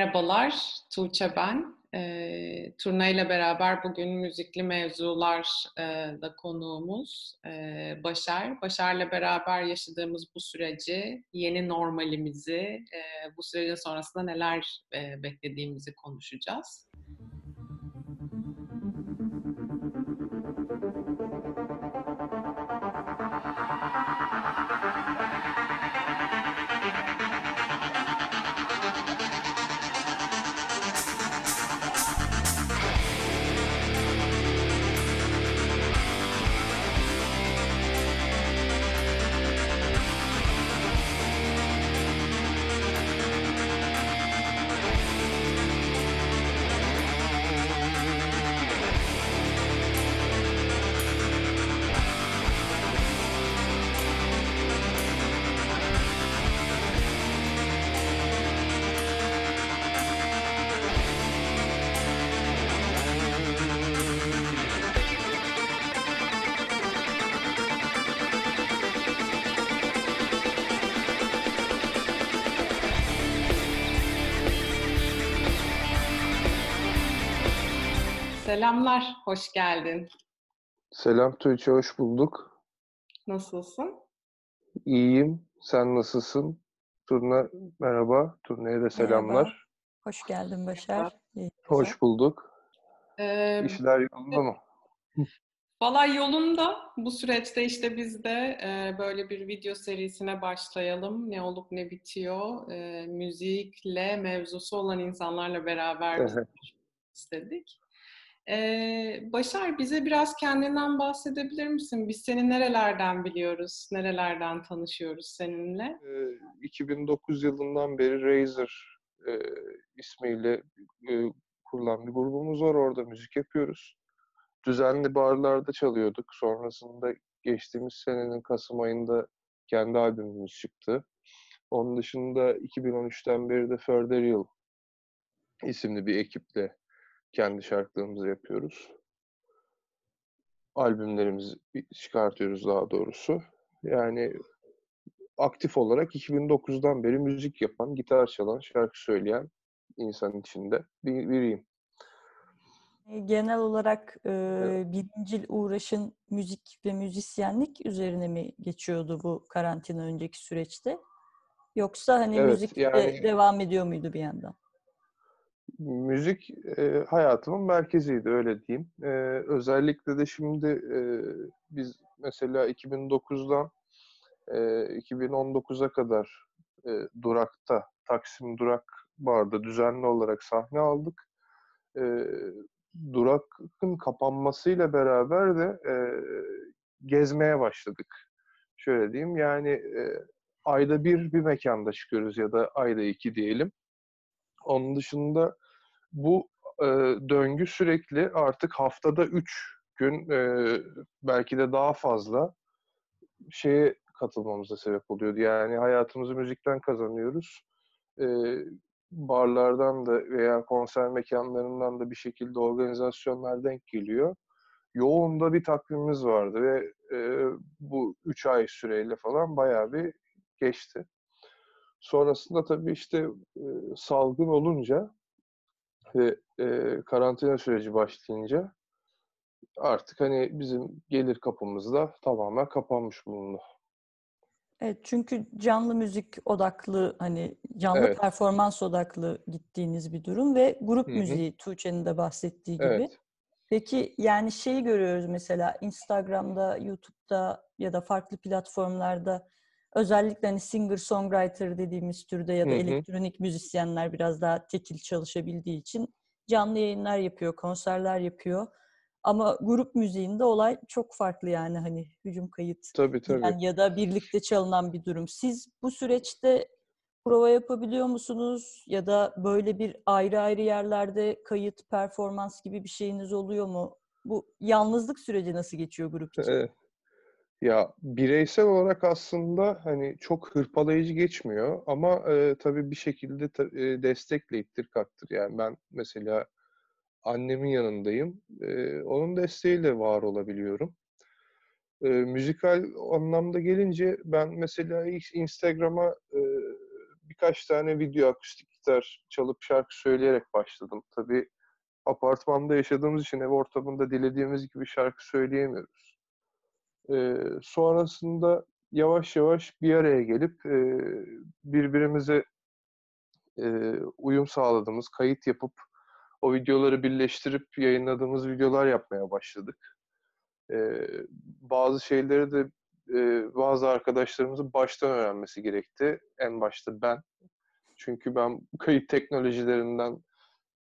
Merhabalar, Tuğçe ben. E, turna ile beraber bugün müzikli mevzular e, da konuğumuz e, Başar. Başar'la beraber yaşadığımız bu süreci, yeni normalimizi, e, bu sürecin sonrasında neler e, beklediğimizi konuşacağız. Selamlar, hoş geldin. Selam Tuğçe, hoş bulduk. Nasılsın? İyiyim, sen nasılsın? Turna, merhaba. Turna'ya da selamlar. Merhaba. Hoş geldin Başar. hoş bulduk. Ee, İşler yolunda mı? Valla yolunda. Bu süreçte işte biz de e, böyle bir video serisine başlayalım. Ne olup ne bitiyor. E, müzikle mevzusu olan insanlarla beraber istedik. Ee, Başar bize biraz kendinden bahsedebilir misin? Biz seni nerelerden biliyoruz, nerelerden tanışıyoruz seninle? Ee, 2009 yılından beri Razer e, ismiyle e, kurulan bir grubumuz var. Orada müzik yapıyoruz. Düzenli barlarda çalıyorduk. Sonrasında geçtiğimiz senenin Kasım ayında kendi albümümüz çıktı. Onun dışında 2013'ten beri de Further Yıl isimli bir ekiple kendi şarkılarımızı yapıyoruz. Albümlerimizi çıkartıyoruz daha doğrusu. Yani aktif olarak 2009'dan beri müzik yapan, gitar çalan, şarkı söyleyen insan içinde bir, biriyim. E, genel olarak e, evet. birincil uğraşın müzik ve müzisyenlik üzerine mi geçiyordu bu karantina önceki süreçte? Yoksa hani evet, müzik yani, de devam ediyor muydu bir yandan? Müzik e, hayatımın merkeziydi öyle diyeyim. E, özellikle de şimdi e, biz mesela 2009'dan e, 2019'a kadar e, Durak'ta, Taksim Durak Bar'da düzenli olarak sahne aldık. E, Durak'ın kapanmasıyla beraber de e, gezmeye başladık. Şöyle diyeyim yani e, ayda bir bir mekanda çıkıyoruz ya da ayda iki diyelim. Onun dışında bu e, döngü sürekli artık haftada üç gün e, belki de daha fazla şeye katılmamıza sebep oluyordu. Yani hayatımızı müzikten kazanıyoruz. E, barlardan da veya konser mekanlarından da bir şekilde organizasyonlar denk geliyor. Yoğun da bir takvimimiz vardı ve e, bu üç ay süreyle falan bayağı bir geçti. Sonrasında tabii işte e, salgın olunca ve e, karantina süreci başlayınca artık hani bizim gelir kapımız da tamamen kapanmış bulundu. Evet çünkü canlı müzik odaklı hani canlı evet. performans odaklı gittiğiniz bir durum ve grup Hı-hı. müziği Tuğçe'nin de bahsettiği gibi. Evet. Peki yani şeyi görüyoruz mesela Instagram'da, YouTube'da ya da farklı platformlarda Özellikle hani singer-songwriter dediğimiz türde ya da hı hı. elektronik müzisyenler biraz daha tekil çalışabildiği için canlı yayınlar yapıyor, konserler yapıyor. Ama grup müziğinde olay çok farklı yani hani hücum kayıt tabii, tabii. Yani ya da birlikte çalınan bir durum. Siz bu süreçte prova yapabiliyor musunuz ya da böyle bir ayrı ayrı yerlerde kayıt, performans gibi bir şeyiniz oluyor mu? Bu yalnızlık süreci nasıl geçiyor grup için? Evet. Ya bireysel olarak aslında hani çok hırpalayıcı geçmiyor ama e, tabii bir şekilde ta, e, destekle ittir kaktır. Yani ben mesela annemin yanındayım. E, onun desteğiyle var olabiliyorum. E, müzikal anlamda gelince ben mesela Instagram'a e, birkaç tane video akustik gitar çalıp şarkı söyleyerek başladım. Tabii apartmanda yaşadığımız için ev ortamında dilediğimiz gibi şarkı söyleyemiyoruz. Ee, sonrasında yavaş yavaş bir araya gelip e, birbirimize e, uyum sağladığımız, kayıt yapıp o videoları birleştirip yayınladığımız videolar yapmaya başladık. E, bazı şeyleri de e, bazı arkadaşlarımızın baştan öğrenmesi gerekti. En başta ben. Çünkü ben kayıt teknolojilerinden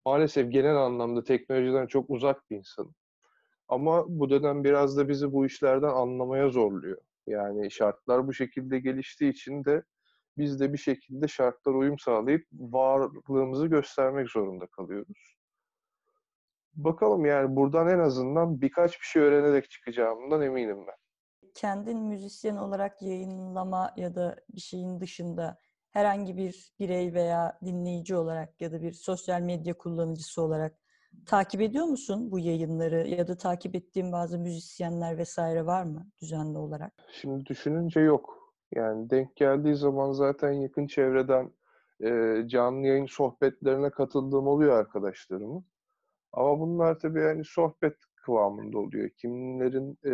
maalesef genel anlamda teknolojiden çok uzak bir insanım. Ama bu dönem biraz da bizi bu işlerden anlamaya zorluyor. Yani şartlar bu şekilde geliştiği için de biz de bir şekilde şartlara uyum sağlayıp varlığımızı göstermek zorunda kalıyoruz. Bakalım yani buradan en azından birkaç bir şey öğrenerek çıkacağımdan eminim ben. Kendin müzisyen olarak yayınlama ya da bir şeyin dışında herhangi bir birey veya dinleyici olarak ya da bir sosyal medya kullanıcısı olarak takip ediyor musun bu yayınları ya da takip ettiğin bazı müzisyenler vesaire var mı düzenli olarak? Şimdi düşününce yok. Yani denk geldiği zaman zaten yakın çevreden e, canlı yayın sohbetlerine katıldığım oluyor arkadaşlarımın. Ama bunlar tabii yani sohbet kıvamında oluyor. Kimlerin e,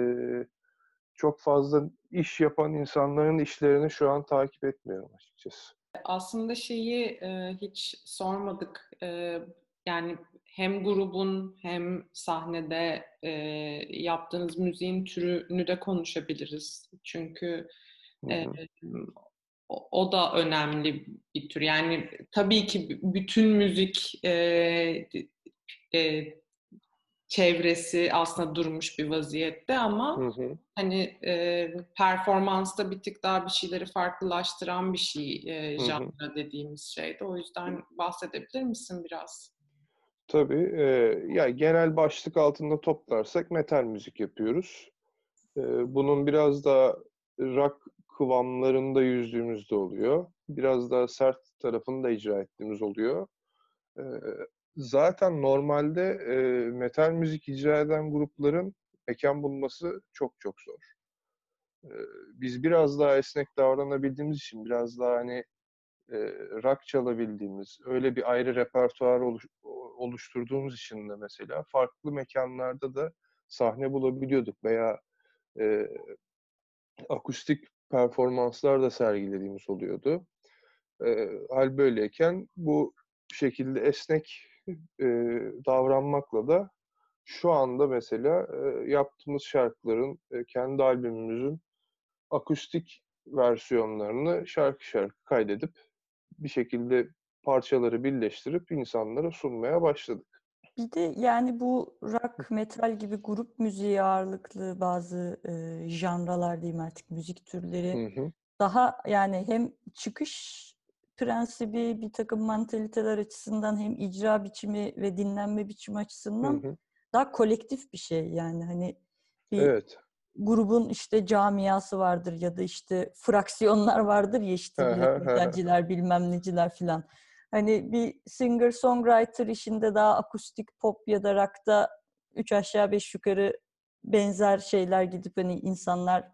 çok fazla iş yapan insanların işlerini şu an takip etmiyorum açıkçası. Aslında şeyi e, hiç sormadık. E, yani hem grubun hem sahnede e, yaptığınız müziğin türünü de konuşabiliriz. Çünkü e, o, o da önemli bir tür. Yani tabii ki bütün müzik e, e, çevresi aslında durmuş bir vaziyette ama hı hı. hani e, performansta bir tık daha bir şeyleri farklılaştıran bir şey e, janra dediğimiz şeyde. O yüzden bahsedebilir misin biraz? Tabii. E, ya genel başlık altında toplarsak metal müzik yapıyoruz. E, bunun biraz da rock kıvamlarında yüzdüğümüzde oluyor. Biraz daha sert tarafını da icra ettiğimiz oluyor. E, zaten normalde e, metal müzik icra eden grupların mekan bulması çok çok zor. E, biz biraz daha esnek davranabildiğimiz için, biraz daha hani e, rock çalabildiğimiz, öyle bir ayrı repertuar oluş, oluşturduğumuz için de mesela farklı mekanlarda da sahne bulabiliyorduk veya e, akustik performanslar da sergilediğimiz oluyordu. E, hal böyleyken bu şekilde esnek e, davranmakla da şu anda mesela e, yaptığımız şarkıların, e, kendi albümümüzün akustik versiyonlarını şarkı şarkı kaydedip bir şekilde parçaları birleştirip insanlara sunmaya başladık. Bir de yani bu rock, metal gibi grup müziği ağırlıklı bazı e, janralar diyeyim artık müzik türleri hı hı. daha yani hem çıkış prensibi bir takım mantaliteler açısından hem icra biçimi ve dinlenme biçimi açısından hı hı. daha kolektif bir şey yani hani bir evet. Grubun işte camiası vardır ya da işte fraksiyonlar vardır ya işte metalciler bilmem neciler filan. Hani bir singer songwriter işinde daha akustik pop ya da rock'ta üç aşağı beş yukarı benzer şeyler gidip hani insanlar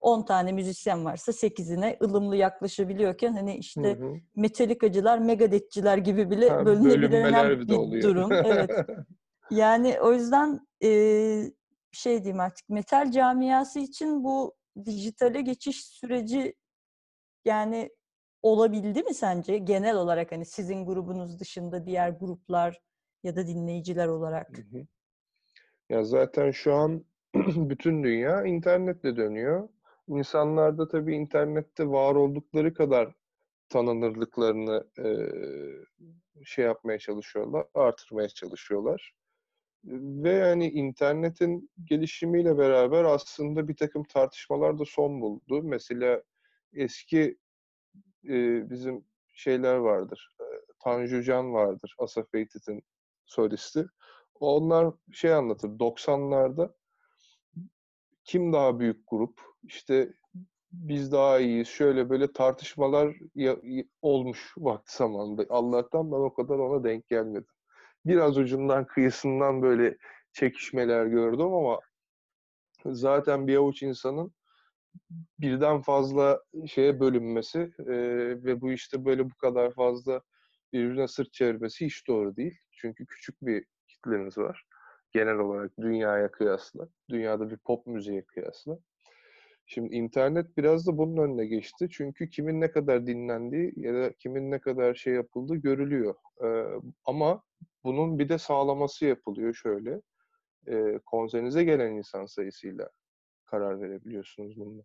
10 tane müzisyen varsa 8'ine ılımlı yaklaşabiliyorken hani işte hı hı. Metallica'cılar, Megadeth'ciler gibi bile ha, bölünebilen bir oluyor. durum. Evet. Yani o yüzden e, şey diyeyim artık metal camiası için bu dijitale geçiş süreci yani olabildi mi sence? Genel olarak hani sizin grubunuz dışında diğer gruplar ya da dinleyiciler olarak. Ya zaten şu an bütün dünya internetle dönüyor. İnsanlar da tabii internette var oldukları kadar tanınırlıklarını e, şey yapmaya çalışıyorlar, artırmaya çalışıyorlar. Ve yani internetin gelişimiyle beraber aslında bir takım tartışmalar da son buldu. Mesela eski e, bizim şeyler vardır. E, Tanju Can vardır, Asa Faited'in solisti. Onlar şey anlatır, 90'larda kim daha büyük grup, işte biz daha iyiyiz, şöyle böyle tartışmalar ya, olmuş vakti zamanında. Allah'tan ben o kadar ona denk gelmedim. Biraz ucundan kıyısından böyle çekişmeler gördüm ama zaten bir avuç insanın birden fazla şeye bölünmesi e, ve bu işte böyle bu kadar fazla birbirine sırt çevirmesi hiç doğru değil. Çünkü küçük bir kitleniz var. Genel olarak dünyaya kıyasla. Dünyada bir pop müziğe kıyasla. Şimdi internet biraz da bunun önüne geçti. Çünkü kimin ne kadar dinlendiği ya da kimin ne kadar şey yapıldığı görülüyor. Ee, ama bunun bir de sağlaması yapılıyor şöyle. E, konserinize gelen insan sayısıyla karar verebiliyorsunuz bununla.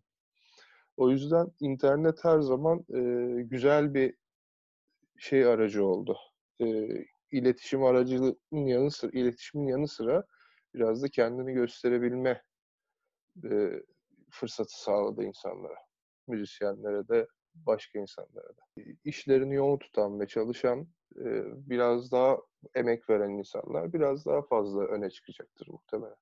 O yüzden internet her zaman e, güzel bir şey aracı oldu. E, iletişim aracının yanı sıra, iletişimin yanı sıra biraz da kendini gösterebilme e, fırsatı sağladı insanlara. Müzisyenlere de, başka insanlara da. İşlerini yoğun tutan ve çalışan, e, biraz daha emek veren insanlar biraz daha fazla öne çıkacaktır muhtemelen.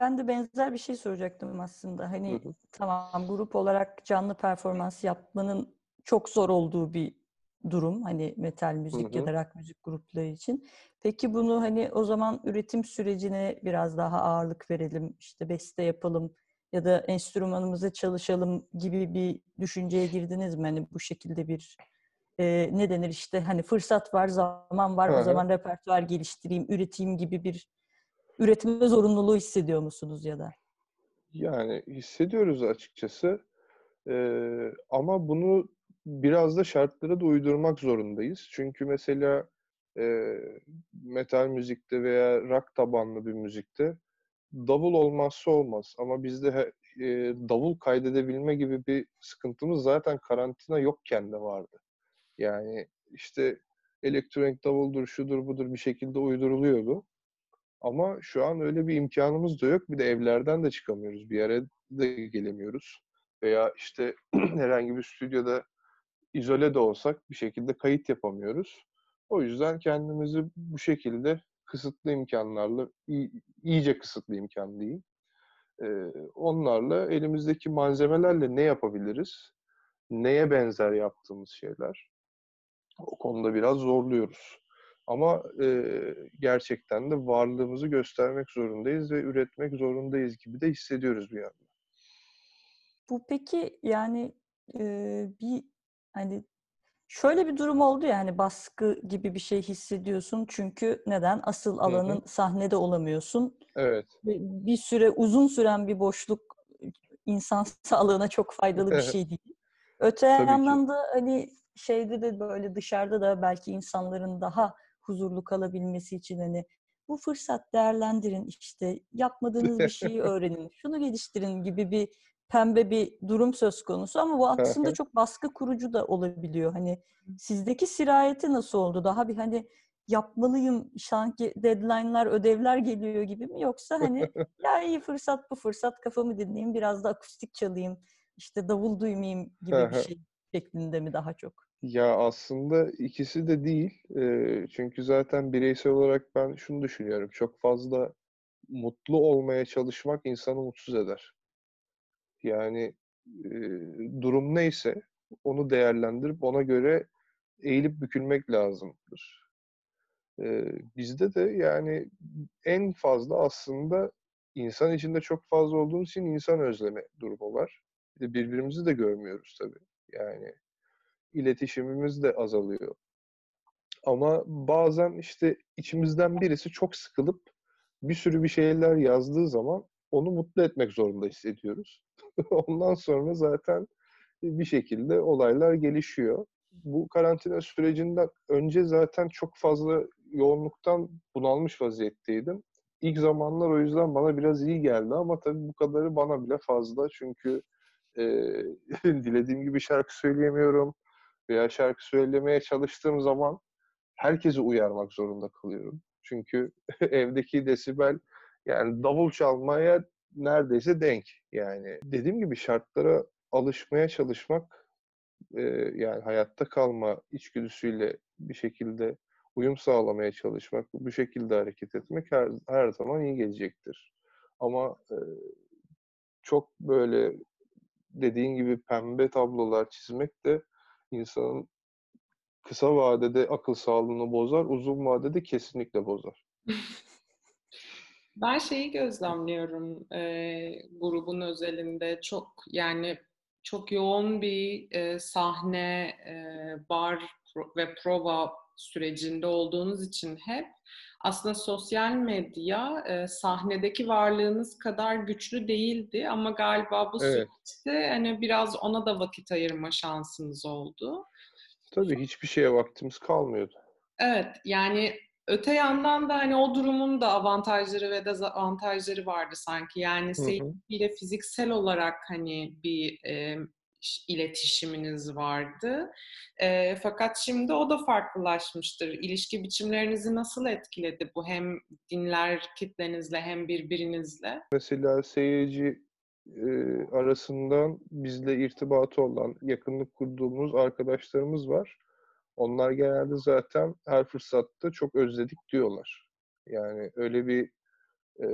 Ben de benzer bir şey soracaktım aslında. Hani hı hı. tamam grup olarak canlı performans yapmanın çok zor olduğu bir durum. Hani metal müzik hı hı. ya da rock müzik grupları için. Peki bunu hani o zaman üretim sürecine biraz daha ağırlık verelim. İşte beste yapalım ya da enstrümanımızı çalışalım gibi bir düşünceye girdiniz mi? Hani bu şekilde bir e, ne denir işte hani fırsat var, zaman var, hı. o zaman repertuar geliştireyim, üreteyim gibi bir üretme zorunluluğu hissediyor musunuz ya da? Yani hissediyoruz açıkçası. Ee, ama bunu biraz da şartlara da uydurmak zorundayız. Çünkü mesela e, metal müzikte veya rock tabanlı bir müzikte davul olmazsa olmaz. Ama bizde e, davul kaydedebilme gibi bir sıkıntımız zaten karantina yokken de vardı. Yani işte elektronik davuldur, şudur budur bir şekilde uyduruluyordu. Ama şu an öyle bir imkanımız da yok. Bir de evlerden de çıkamıyoruz. Bir yere de gelemiyoruz. Veya işte herhangi bir stüdyoda izole de olsak bir şekilde kayıt yapamıyoruz. O yüzden kendimizi bu şekilde kısıtlı imkanlarla, iyice kısıtlı imkan diyeyim. Onlarla elimizdeki malzemelerle ne yapabiliriz? Neye benzer yaptığımız şeyler? O konuda biraz zorluyoruz. Ama gerçekten de varlığımızı göstermek zorundayız ve üretmek zorundayız gibi de hissediyoruz bir yandan. Bu peki yani bir hani şöyle bir durum oldu ya hani baskı gibi bir şey hissediyorsun çünkü neden asıl alanın Hı-hı. sahnede olamıyorsun. Evet. Bir, bir süre uzun süren bir boşluk insan sağlığına çok faydalı bir şey değil. Öte Tabii yandan ki. da hani şeyde de böyle dışarıda da belki insanların daha huzurlu kalabilmesi için hani bu fırsat değerlendirin işte yapmadığınız bir şeyi öğrenin, şunu geliştirin gibi bir pembe bir durum söz konusu ama bu aslında çok baskı kurucu da olabiliyor. Hani sizdeki sirayeti nasıl oldu? Daha bir hani yapmalıyım sanki deadline'lar, ödevler geliyor gibi mi yoksa hani ya iyi fırsat bu fırsat kafamı dinleyeyim biraz da akustik çalayım işte davul duymayayım gibi bir şey şeklinde mi daha çok? Ya aslında ikisi de değil. Çünkü zaten bireysel olarak ben şunu düşünüyorum. Çok fazla mutlu olmaya çalışmak insanı mutsuz eder. Yani eee, durum neyse onu değerlendirip ona göre eğilip bükülmek lazımdır. Eee, bizde de yani en fazla aslında insan içinde çok fazla olduğumuz için insan özleme durumu var. birbirimizi de görmüyoruz tabii. Yani iletişimimiz de azalıyor. Ama bazen işte içimizden birisi çok sıkılıp bir sürü bir şeyler yazdığı zaman onu mutlu etmek zorunda hissediyoruz. Ondan sonra zaten bir şekilde olaylar gelişiyor. Bu karantina sürecinden önce zaten çok fazla yoğunluktan bunalmış vaziyetteydim. İlk zamanlar o yüzden bana biraz iyi geldi ama tabii bu kadarı bana bile fazla. Çünkü e, dilediğim gibi şarkı söyleyemiyorum veya şarkı söylemeye çalıştığım zaman herkesi uyarmak zorunda kalıyorum. Çünkü evdeki desibel yani davul çalmaya neredeyse denk. Yani dediğim gibi şartlara alışmaya çalışmak e, yani hayatta kalma içgüdüsüyle bir şekilde uyum sağlamaya çalışmak, bu şekilde hareket etmek her, her zaman iyi gelecektir. Ama e, çok böyle dediğin gibi pembe tablolar çizmek de insanın kısa vadede akıl sağlığını bozar, uzun vadede kesinlikle bozar. Ben şeyi gözlemliyorum e, grubun özelinde çok yani çok yoğun bir e, sahne, e, bar pro- ve prova sürecinde olduğunuz için hep aslında sosyal medya e, sahnedeki varlığınız kadar güçlü değildi ama galiba bu Evet. süreçte hani biraz ona da vakit ayırma şansınız oldu. Tabii hiçbir şeye vaktimiz kalmıyordu. Evet, yani öte yandan da hani o durumun da avantajları ve dezavantajları vardı sanki. Yani seyirciyle fiziksel olarak hani bir e, iletişiminiz vardı. E, fakat şimdi o da farklılaşmıştır. İlişki biçimlerinizi nasıl etkiledi bu hem dinler kitlenizle hem birbirinizle? Mesela seyirci e, arasından bizle irtibatı olan, yakınlık kurduğumuz arkadaşlarımız var. Onlar genelde zaten her fırsatta çok özledik diyorlar. Yani öyle bir e,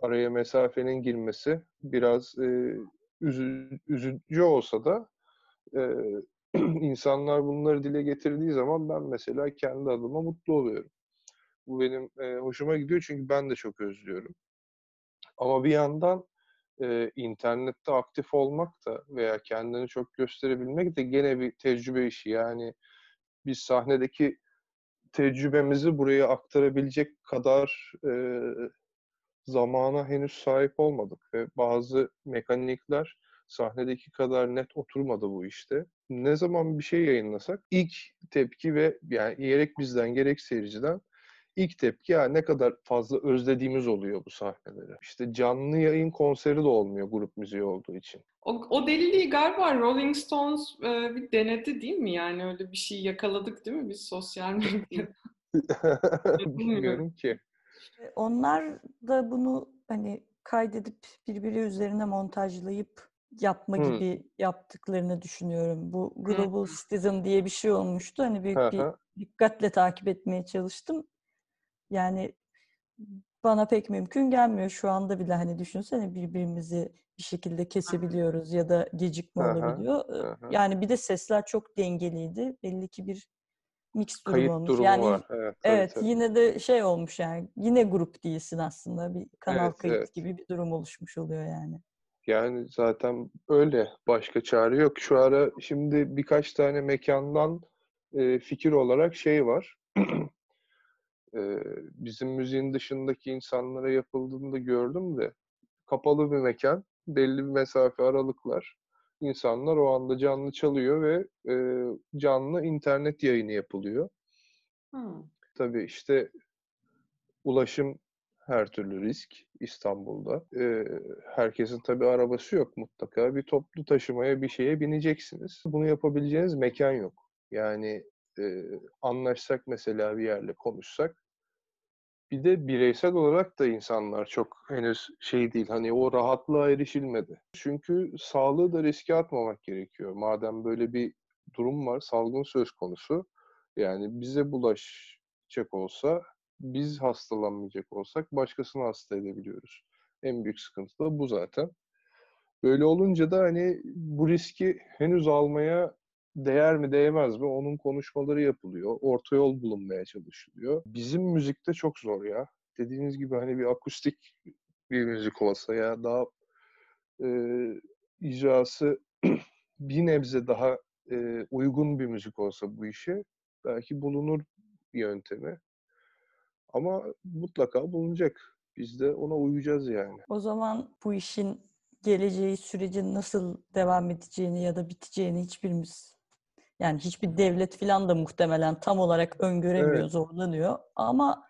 araya mesafenin girmesi biraz e, üzü- üzücü olsa da e, insanlar bunları dile getirdiği zaman ben mesela kendi adıma mutlu oluyorum. Bu benim e, hoşuma gidiyor çünkü ben de çok özlüyorum. Ama bir yandan e, internette aktif olmak da veya kendini çok gösterebilmek de gene bir tecrübe işi. Yani biz sahnedeki tecrübemizi buraya aktarabilecek kadar e, zamana henüz sahip olmadık ve bazı mekanikler sahnedeki kadar net oturmadı bu işte. Ne zaman bir şey yayınlasak ilk tepki ve yani gerek bizden gerek seyirciden ilk tepki ya ne kadar fazla özlediğimiz oluyor bu sahneleri. İşte canlı yayın konseri de olmuyor grup müziği olduğu için. O, o deliliği galiba Rolling Stones e, bir denedi değil mi? Yani öyle bir şey yakaladık değil mi biz sosyal medyada? Bilmiyorum ki. Onlar da bunu hani kaydedip birbiri üzerine montajlayıp yapma Hmm. gibi yaptıklarını düşünüyorum. Bu Global Citizen diye bir şey olmuştu. Hani büyük bir dikkatle takip etmeye çalıştım. Yani bana pek mümkün gelmiyor şu anda bile hani düşünsene birbirimizi bir şekilde kesebiliyoruz ya da gecikme hı, olabiliyor. Hı. Yani bir de sesler çok dengeliydi. Belli ki bir mix durumu Kayıt olmuş. durumu yani var. Evet, evet tabii. yine de şey olmuş yani yine grup değilsin aslında bir kanal Evet, kayıt evet. gibi bir durum oluşmuş oluyor yani. Yani zaten öyle. Başka çare yok. Şu ara şimdi birkaç tane mekandan e, fikir olarak şey var. E, bizim müziğin dışındaki insanlara yapıldığını da gördüm de kapalı bir mekan, belli bir mesafe aralıklar. İnsanlar o anda canlı çalıyor ve e, canlı internet yayını yapılıyor. Hmm. Tabii işte ulaşım her türlü risk İstanbul'da. Ee, herkesin tabii arabası yok mutlaka. Bir toplu taşımaya bir şeye bineceksiniz. Bunu yapabileceğiniz mekan yok. Yani e, anlaşsak mesela bir yerle konuşsak. Bir de bireysel olarak da insanlar çok henüz şey değil. Hani o rahatlığa erişilmedi. Çünkü sağlığı da riske atmamak gerekiyor. Madem böyle bir durum var, salgın söz konusu. Yani bize bulaşacak olsa biz hastalanmayacak olsak başkasını hasta edebiliyoruz. En büyük sıkıntı da bu zaten. Böyle olunca da hani bu riski henüz almaya değer mi değmez mi onun konuşmaları yapılıyor. Orta yol bulunmaya çalışılıyor. Bizim müzikte çok zor ya. Dediğiniz gibi hani bir akustik bir müzik olsa ya daha e, icrası bir nebze daha e, uygun bir müzik olsa bu işe belki bulunur bir yöntemi. Ama mutlaka bulunacak. Biz de ona uyacağız yani. O zaman bu işin geleceği sürecin nasıl devam edeceğini ya da biteceğini hiçbirimiz yani hiçbir devlet falan da muhtemelen tam olarak öngöremiyor, Evet. zorlanıyor. Ama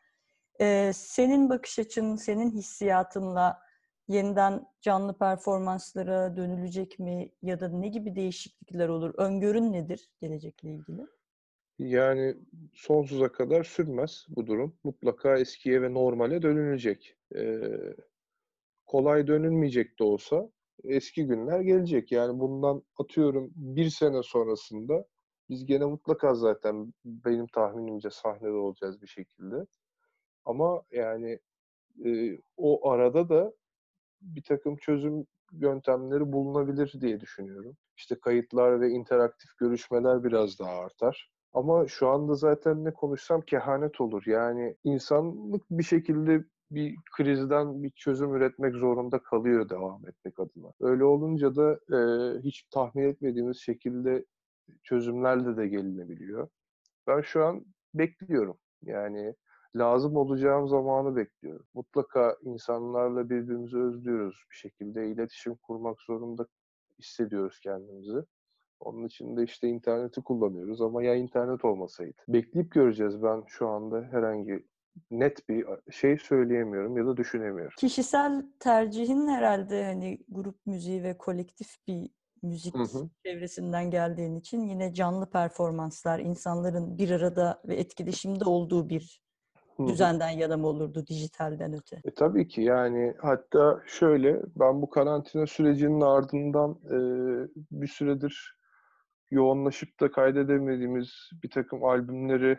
e, senin bakış açın, senin hissiyatınla yeniden canlı performanslara dönülecek mi ya da ne gibi değişiklikler olur? Öngörün nedir gelecekle ilgili? Yani sonsuza kadar sürmez bu durum. Mutlaka eskiye ve normale dönülecek. Ee, kolay dönülmeyecek de olsa eski günler gelecek. Yani bundan atıyorum bir sene sonrasında biz gene mutlaka zaten benim tahminimce sahnede olacağız bir şekilde. Ama yani e, o arada da bir takım çözüm yöntemleri bulunabilir diye düşünüyorum. İşte kayıtlar ve interaktif görüşmeler biraz daha artar. Ama şu anda zaten ne konuşsam kehanet olur. Yani insanlık bir şekilde bir krizden bir çözüm üretmek zorunda kalıyor devam etmek adına. Öyle olunca da e, hiç tahmin etmediğimiz şekilde çözümlerle de gelinebiliyor. Ben şu an bekliyorum. Yani lazım olacağım zamanı bekliyorum. Mutlaka insanlarla birbirimizi özlüyoruz bir şekilde. iletişim kurmak zorunda hissediyoruz kendimizi. Onun için de işte interneti kullanıyoruz ama ya internet olmasaydı. Bekleyip göreceğiz ben şu anda herhangi net bir şey söyleyemiyorum ya da düşünemiyorum. Kişisel tercihin herhalde hani grup müziği ve kolektif bir müzik hı hı. çevresinden geldiğin için yine canlı performanslar, insanların bir arada ve etkileşimde olduğu bir düzenden yana mı olurdu dijitalden öte? E, tabii ki yani hatta şöyle ben bu karantina sürecinin ardından e, bir süredir yoğunlaşıp da kaydedemediğimiz bir takım albümleri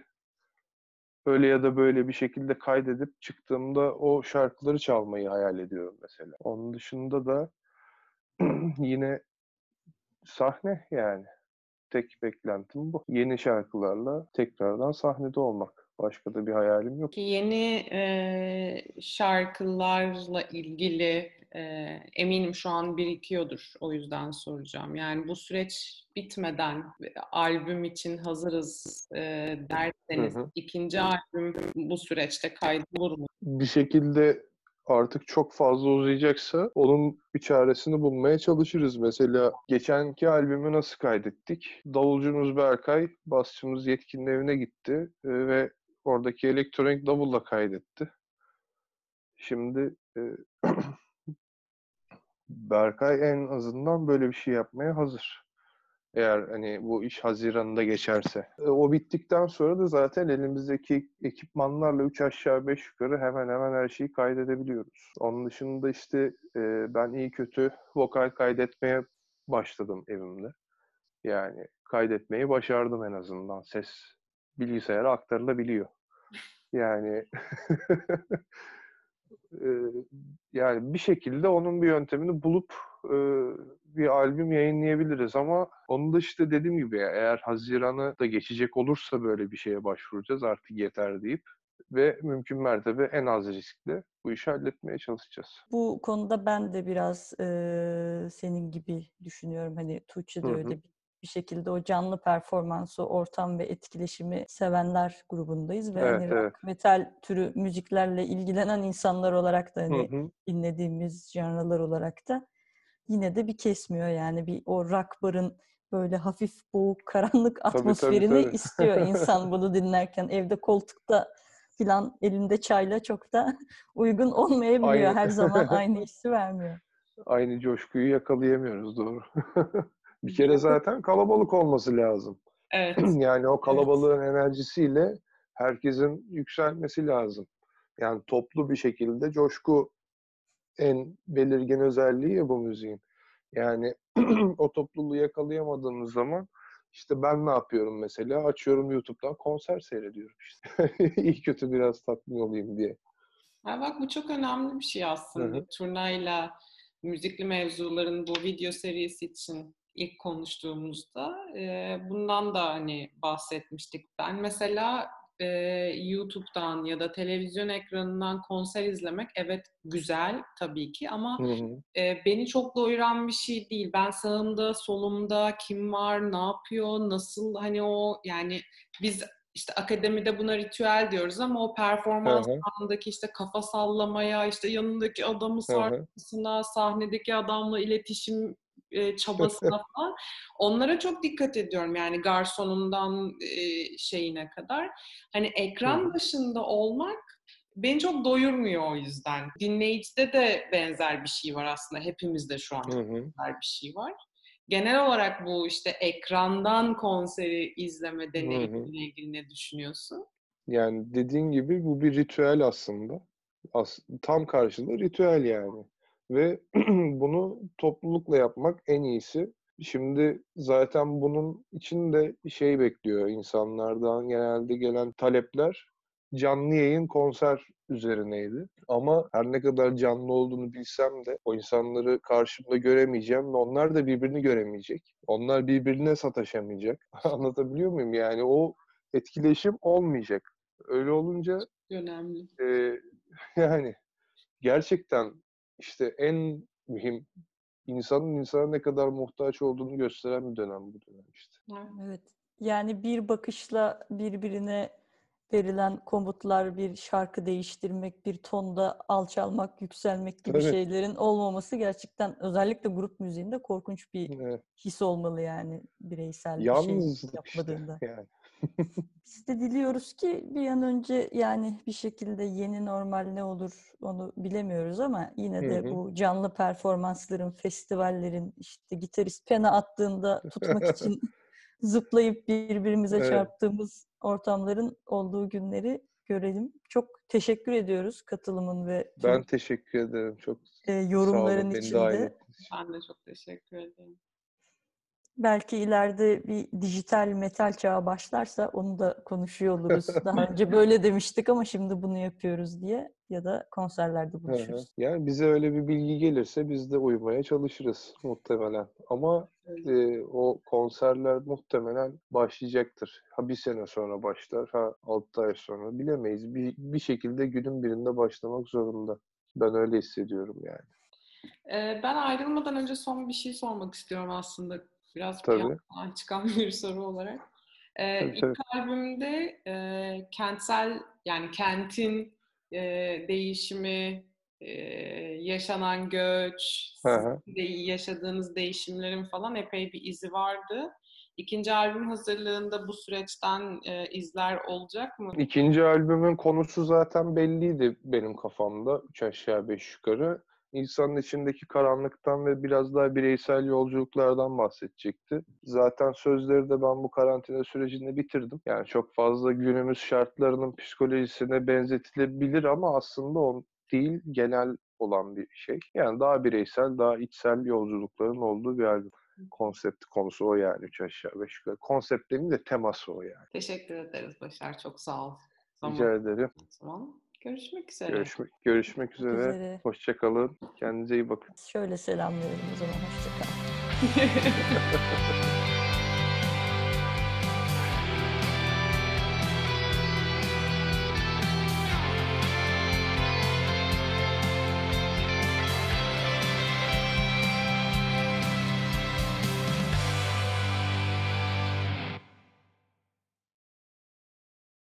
öyle ya da böyle bir şekilde kaydedip çıktığımda o şarkıları çalmayı hayal ediyorum mesela. Onun dışında da yine sahne yani. Tek beklentim bu. Yeni şarkılarla tekrardan sahnede olmak. Başka da bir hayalim yok. Yeni e, şarkılarla ilgili e, eminim şu an birikiyordur. O yüzden soracağım. Yani bu süreç bitmeden albüm için hazırız e, derseniz hı hı. ikinci albüm bu süreçte kaydolur mu? Bir şekilde artık çok fazla uzayacaksa onun bir çaresini bulmaya çalışırız. Mesela geçenki albümü nasıl kaydettik? Davulcumuz Berkay, basçımız Yetkin'in evine gitti ve oradaki elektronik davulla kaydetti. Şimdi e, Berkay en azından böyle bir şey yapmaya hazır. Eğer hani bu iş Haziran'da geçerse. E, o bittikten sonra da zaten elimizdeki ekipmanlarla 3 aşağı 5 yukarı hemen hemen her şeyi kaydedebiliyoruz. Onun dışında işte e, ben iyi kötü vokal kaydetmeye başladım evimde. Yani kaydetmeyi başardım en azından. Ses bilgisayara aktarılabiliyor. Yani yani bir şekilde onun bir yöntemini bulup bir albüm yayınlayabiliriz ama onu da işte dediğim gibi eğer Haziran'ı da geçecek olursa böyle bir şeye başvuracağız artık yeter deyip ve mümkün mertebe en az riskli bu işi halletmeye çalışacağız. Bu konuda ben de biraz e, senin gibi düşünüyorum. Hani Tuğçe de öyle bir bir şekilde o canlı performansı, ortam ve etkileşimi sevenler grubundayız ve evet, hani evet. metal türü müziklerle ilgilenen insanlar olarak da hani hı hı. dinlediğimiz janralar olarak da yine de bir kesmiyor yani bir o rock barın böyle hafif boğuk karanlık atmosferini tabii, tabii, tabii. istiyor insan bunu dinlerken evde koltukta filan elinde çayla çok da uygun olmayabiliyor. Aynı. Her zaman aynı hissi vermiyor. Aynı coşkuyu yakalayamıyoruz doğru. Bir kere zaten kalabalık olması lazım. Evet. yani o kalabalığın evet. enerjisiyle herkesin yükselmesi lazım. Yani toplu bir şekilde coşku en belirgin özelliği ya bu müziğin. Yani o topluluğu yakalayamadığımız zaman işte ben ne yapıyorum mesela? Açıyorum YouTube'dan konser seyrediyorum işte. İyi kötü biraz tatmin olayım diye. Ha bak bu çok önemli bir şey aslında. Hı-hı. Turnayla müzikli mevzuların bu video serisi için ilk konuştuğumuzda e, bundan da hani bahsetmiştik. Ben mesela e, YouTube'dan ya da televizyon ekranından konser izlemek evet güzel tabii ki ama hı hı. E, beni çok doyuran bir şey değil. Ben sağımda, solumda kim var, ne yapıyor, nasıl hani o yani biz işte akademide buna ritüel diyoruz ama o performans anındaki işte kafa sallamaya, işte yanındaki adamı sarmasına, sahnedeki adamla iletişim e, çabasına falan. Onlara çok dikkat ediyorum yani garsonundan e, şeyine kadar. Hani ekran başında olmak beni çok doyurmuyor o yüzden. Dinleyicide de benzer bir şey var aslında. Hepimizde şu an benzer bir şey var. Genel olarak bu işte ekrandan konseri izleme deneyimiyle ilgili ne düşünüyorsun? Yani dediğin gibi bu bir ritüel aslında. As tam karşılığı ritüel yani ve bunu toplulukla yapmak en iyisi. Şimdi zaten bunun için de şey bekliyor insanlardan genelde gelen talepler canlı yayın konser üzerineydi. Ama her ne kadar canlı olduğunu bilsem de o insanları karşımda göremeyeceğim ve onlar da birbirini göremeyecek. Onlar birbirine sataşamayacak. Anlatabiliyor muyum? Yani o etkileşim olmayacak. Öyle olunca önemli. E, yani gerçekten işte en mühim insanın insana ne kadar muhtaç olduğunu gösteren bir dönem bu dönem işte. Evet. Yani bir bakışla birbirine verilen komutlar, bir şarkı değiştirmek, bir tonda alçalmak, yükselmek gibi Tabii. şeylerin olmaması gerçekten özellikle grup müziğinde korkunç bir Evet. his olmalı yani bireysel bir şey Yalnızlık işte yapmadığında. yani. Biz de diliyoruz ki bir an önce yani bir şekilde yeni normal ne olur onu bilemiyoruz ama yine de hı. bu canlı performansların, festivallerin işte gitarist pena attığında tutmak için zıplayıp birbirimize Evet. çarptığımız ortamların olduğu günleri görelim. Çok teşekkür ediyoruz katılımın ve Ben teşekkür ederim. Çok e, sağ yorumların olun içinde. Ben de çok teşekkür ederim. Belki ileride bir dijital metal çağı başlarsa onu da konuşuyor oluruz. Daha önce böyle demiştik ama şimdi bunu yapıyoruz diye ya da konserlerde buluşuruz. Yani bize öyle bir bilgi gelirse biz de uymaya çalışırız muhtemelen. Ama e, o konserler muhtemelen başlayacaktır. Ha bir sene sonra başlar, ha altı ay sonra bilemeyiz. Bir, bir şekilde günün birinde başlamak zorunda. Ben öyle hissediyorum yani. Ben ayrılmadan önce son bir şey sormak istiyorum aslında. Biraz bir Tabii. çıkan bir soru olarak. Ee, Tabii, ilk tabii. albümde e, kentsel yani kentin e, değişimi, e, yaşanan göç, de yaşadığınız değişimlerin falan epey bir izi vardı. İkinci albüm hazırlığında bu süreçten e, izler olacak mı? İkinci albümün konusu zaten belliydi benim kafamda. Üç aşağı beş yukarı. İnsanın içindeki karanlıktan ve biraz daha bireysel yolculuklardan bahsedecekti. Zaten sözleri de ben bu karantina sürecinde bitirdim. Yani çok fazla günümüz şartlarının psikolojisine benzetilebilir ama aslında o değil, genel olan bir şey. Yani daha bireysel, daha içsel yolculukların olduğu bir albüm. Konsepti konusu o yani üç aşağı beş yukarı. Konsept demeyeyim de teması o yani. Teşekkür ederiz Başar. Çok sağ ol. Rica ederim. Zaman görüşmek üzere. Görüşmek, görüşmek üzere. üzere. Hoşçakalın. Kendinize iyi bakın. Şöyle selamlıyorum o zaman. Hoşçakal.